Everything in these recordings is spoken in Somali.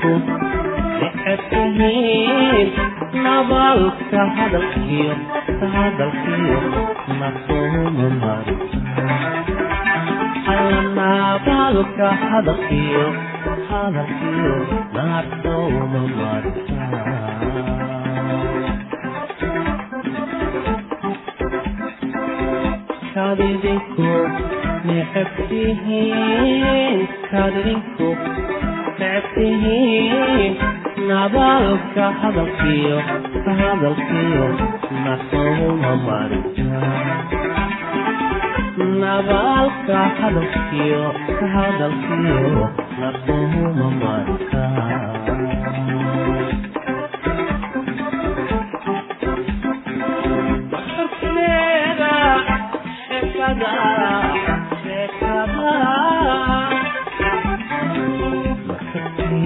ku socodku miil nabalka hadalkiyo hadalkiyo nasuma mari nabalka hadalkiyo hadalkiyo nasuma marisa kadidinku necabtihiin kadidinku tihiin nabaalka hadalkiyo hadalkiyo nasooma marja nabaalka hadalkiyo hadalkiyo nasooma marka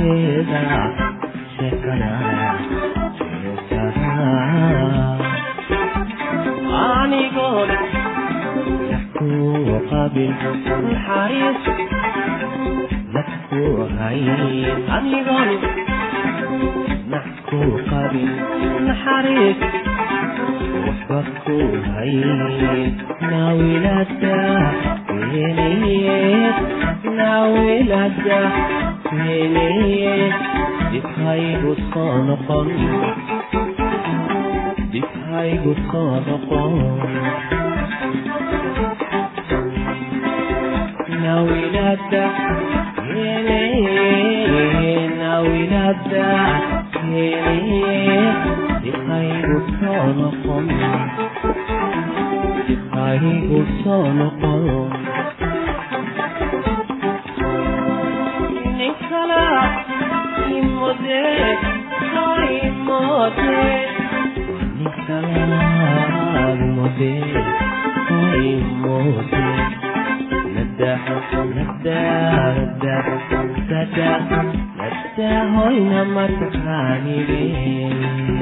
mesa se canará anigoo kuwa qaabilka naxariis nax kuwa hayn anigoon nax kuwa qaabil naxariis waxba ku hayn naawilada weynayed naawilada عينيه بتعيب الصنقا بتعيب الصنقا ناوي نبدأ عينيه ناوي نبدأ عينيه بتعيب الصنقا بتعيب الصنقا ดเด็กให้หมดเด็กนิสลาหมดเด็กให้หมดเด็กนัดดานัดดานัดดานัดดานัดดาหอยน้ำมันตะขานีเด็ก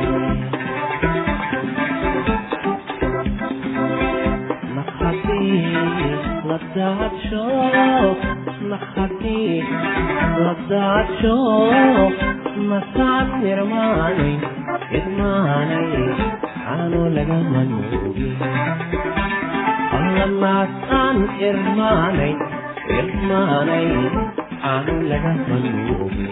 لدعتشو لحقي لدعتشو مسعد نرماني إدماني عنو لغمانوبي لما سان إرماني إرماني عنو لغمانوبي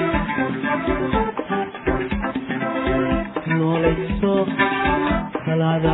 ذا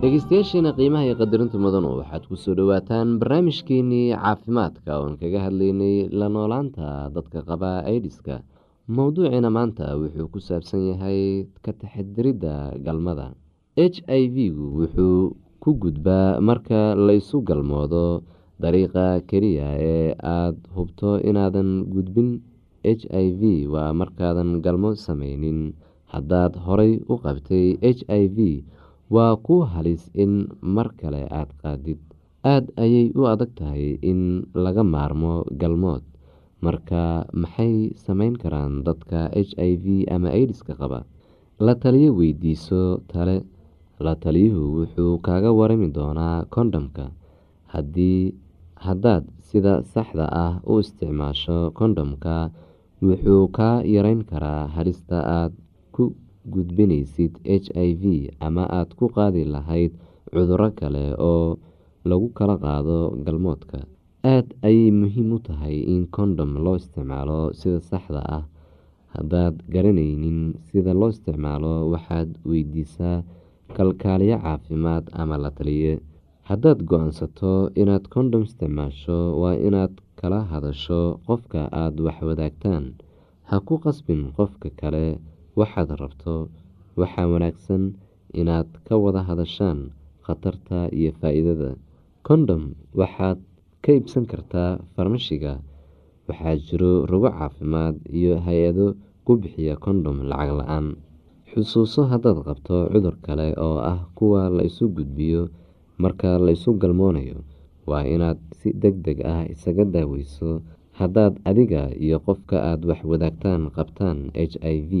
dhegeystayaasheena qiimaha iyo qadarinta mudanu waxaad ku soo dhowaataan barnaamijkeenii caafimaadka oon kaga hadleynay la noolaanta dadka qaba idiska mowduucina maanta wuxuu ku saabsan yahay ka taxadiridda galmada. H i v-gu wuxuu ku gudbaa marka laysu galmoodo dariiqa keliya ee aad hubto inaadan gudbin h i v waa markaadan galmo sameynin haddaad horay u qabtay h i v waa ku halis in mar kale aada qaadid. Aada ayay u adag tahay in laga maarmo galmood. Marka maxay sameyn karaan dadka h i v ama aidiska qaba? La taliyo weydiiso tale. La taliyuhu wuxuu kaaga warami doonaa kondhomka. Haddii haddaad sida saxda ah u isticmaasho kondhomka wuxuu kaa yareyn karaa halista aada ku gudbinaysid h i v ama aada ku qaadi lahayd cuduro kale oo lagu kala qaado galmoodka. Aada ayay muhiim u tahay in kondhom loo isticmaalo sida saxda ah. Haddaad garanaynin sida loo isticmaalo waxaad weydiisaa kalkaaliyo caafimaad ama la taliye. Haddaad go'aansato inaad kondhom isticmaasho waa inaad kala hadasho qofka aada wax wadaagtaan. Ha ku qasbin qofka kale waxaad rabto waxaa wanaagsan inaad ka wada hadashaan khatarta iyo faa-iidada. Kondhom waxaad ka iibsan kartaa farmashiga. Waxaa jiro rugo caafimaad iyo hay'ado ku bixiya kondhom lacag la'aan. Xusuuso haddaad qabto cudur kale oo ah kuwa la isu gudbiyo marka laysu galmoonayo waa inaad si deg deg ah isaga daaweyso. Haddaad adiga iyo qofka aada wax wadaagtaan qabtaan h i v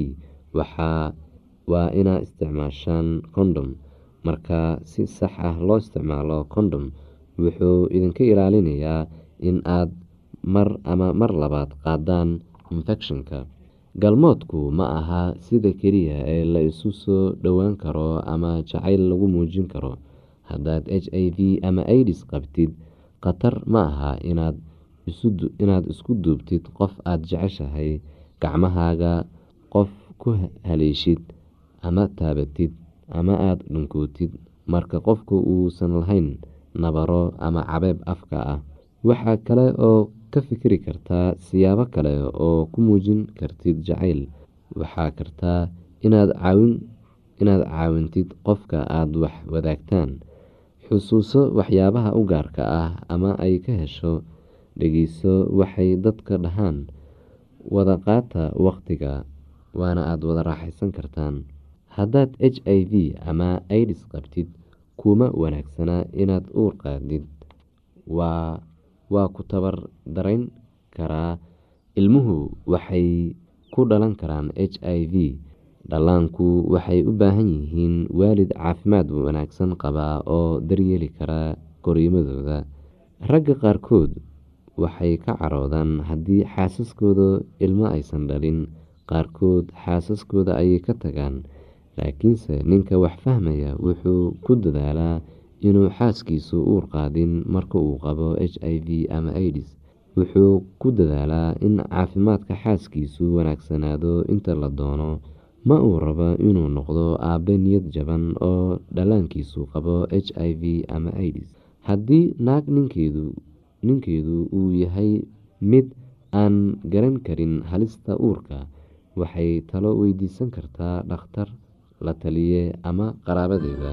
waa inaa isticmaashaan kondhom marka si sax ah loo isticmaalo kondhom wuxuu idinka ilaalinayaa in aad mar ama mar labaad qaadaan infekshanka. Galmoodku ma aha sida keliya ee la isu soo dhowaan karo ama jacayl lagu muujin karo haddaad h i v ama aidis qabtid khatar ma aha inaad isku duubtid qof aada jeceshahay gacmahaaga qof ku haleeshid ama taabatid ama aada dhunkootid. Marka qofku uusan lahayn nabaro ama cabeeb afka ah waxaa kale oo ka fikiri kartaa siyaabo kale oo ku muujin kartid jacayl. Waxaa kartaa inaad caawintid qofka aada wax wadaagtaan xusuuso waxyaabaha u gaarka ah ama ay ka hesho dhegeyso waxay dadka dhahaan wada qaata waqtiga waana aada wada raaxaysan kartaan. Haddaad h i v ama aidis qabtid kuma wanaagsana inaad uur qaadid. Waa ku tabar darayn karaa. Ilmuhu waxay ku dhalan karaan h i v dhallaanku waxay u baahan yihiin waalid caafimaad wanaagsan qaba oo daryeeli kara koriimadooda ragga qaarkood waxay ka caroodaan haddii xaasaskooda ilmo aysan dhalin qaarkood xaasaskooda ayay ka tagaan. Laakiinse ninka wax fahmaya wuxuu ku dadaalaa inuu xaaskiisu uur qaadin marka uu qabo h i v ama aidis wuxuu ku dadaalaa in caafimaadka xaaskiisu wanaagsanaado inta la doono ma uu rabo inuu noqdo aabe niyad jaban oo dhallaankiisu qabo h i v ama aidis haddii naag ninkeedu uu yahay mid aan garan karin halista uurka waxay talo weydiisan kartaa dhakhtar la taliye ama qaraabadeeda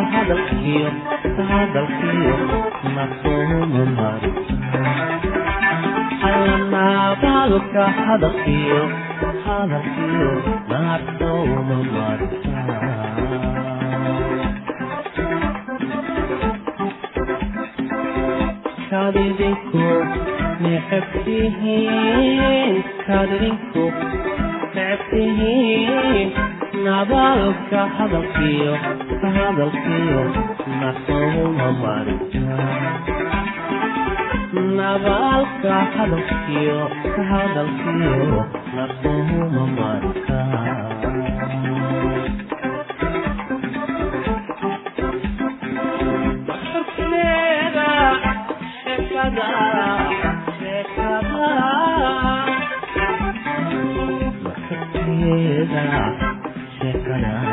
hadalkiyo nasoomamarisananabaalka hadalkiyo hadalkiyo nasooma marisan kadidinku necebtihiin kadidinku necebtihiin nabaalka hadalkiyo hadalkiyo nabaalka hadalkiyo hadalkiyo nakuhuma marka Yeah.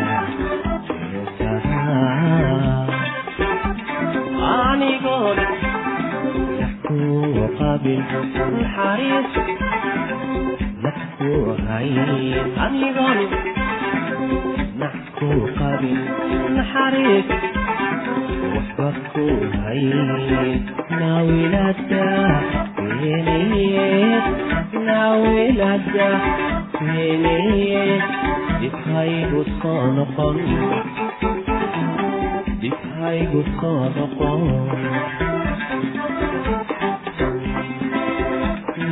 qaabil naxariis nax ku hay amigoon nax ku qaabil naxariis waxba ku hay naawilada weenaye naawilada weenaye dhibhaygu soo noqon dhibhaygu soo noqon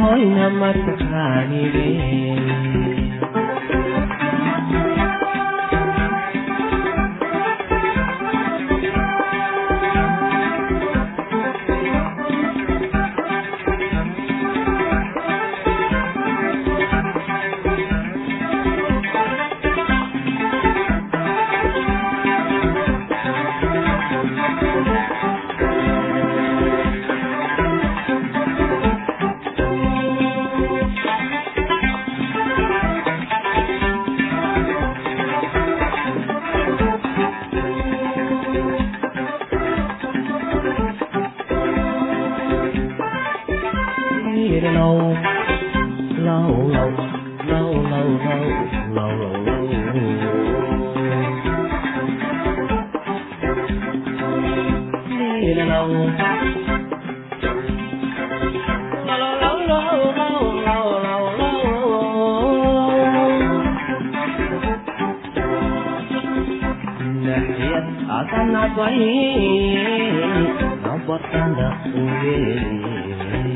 hoyna mataqaanidin asanadwayn abartanda ugeeli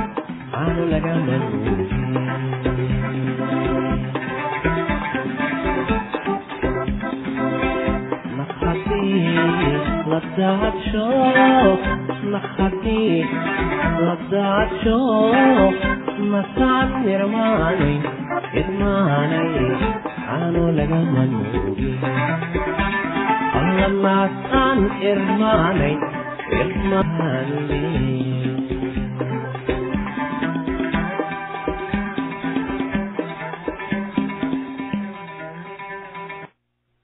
waxaanu lagala ladaadsho masaad nirmaanay idmaanay waxaanu lagala nuugin allamaasaan irmaanay irmaanay